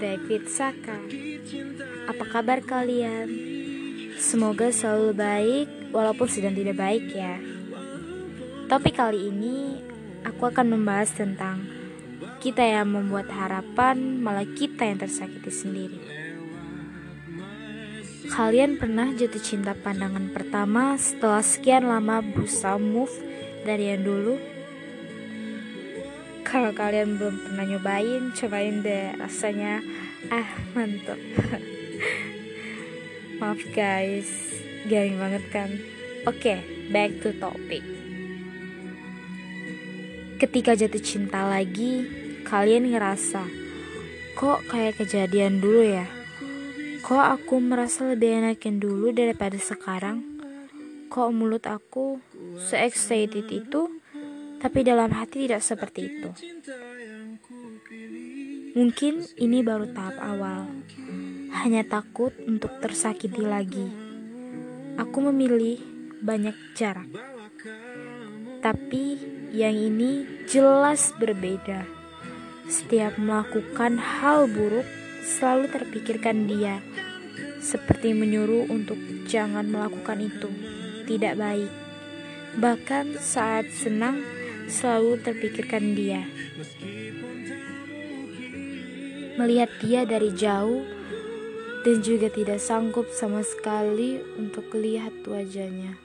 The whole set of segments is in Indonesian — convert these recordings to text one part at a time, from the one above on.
with Saka Apa kabar kalian? Semoga selalu baik walaupun sedang tidak baik ya Topik kali ini aku akan membahas tentang Kita yang membuat harapan malah kita yang tersakiti sendiri Kalian pernah jatuh cinta pandangan pertama setelah sekian lama berusaha move dari yang dulu? Kalau kalian belum pernah nyobain, cobain deh rasanya ah mantep. Maaf guys, garing banget kan? Oke, okay, back to topic. Ketika jatuh cinta lagi, kalian ngerasa kok kayak kejadian dulu ya? Kok aku merasa lebih enak yang dulu daripada sekarang? Kok mulut aku se-excited itu? Tapi dalam hati tidak seperti itu. Mungkin ini baru tahap awal, hanya takut untuk tersakiti lagi. Aku memilih banyak jarak, tapi yang ini jelas berbeda. Setiap melakukan hal buruk, selalu terpikirkan dia, seperti menyuruh untuk jangan melakukan itu. Tidak baik, bahkan saat senang selalu terpikirkan dia. Melihat dia dari jauh dan juga tidak sanggup sama sekali untuk lihat wajahnya.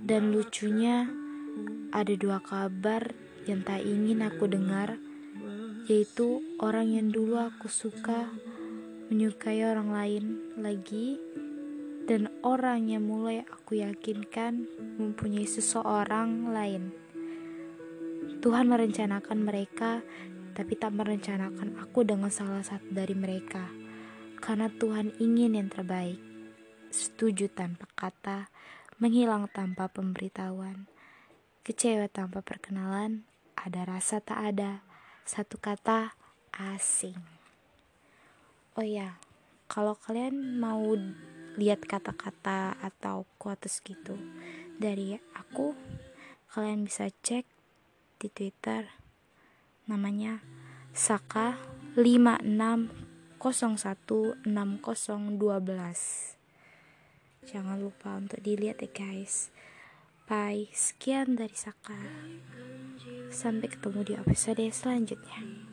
Dan lucunya ada dua kabar yang tak ingin aku dengar, yaitu orang yang dulu aku suka menyukai orang lain lagi dan orang yang mulai aku yakinkan mempunyai seseorang lain. Tuhan merencanakan mereka, tapi tak merencanakan aku dengan salah satu dari mereka, karena Tuhan ingin yang terbaik. Setuju tanpa kata, menghilang tanpa pemberitahuan, kecewa tanpa perkenalan, ada rasa tak ada, satu kata asing. Oh ya, kalau kalian mau lihat kata-kata atau quotes gitu. Dari aku kalian bisa cek di Twitter. Namanya Saka 56016012 jangan lupa untuk dilihat ya guys. Bye. Sekian dari Saka. Sampai ketemu di episode selanjutnya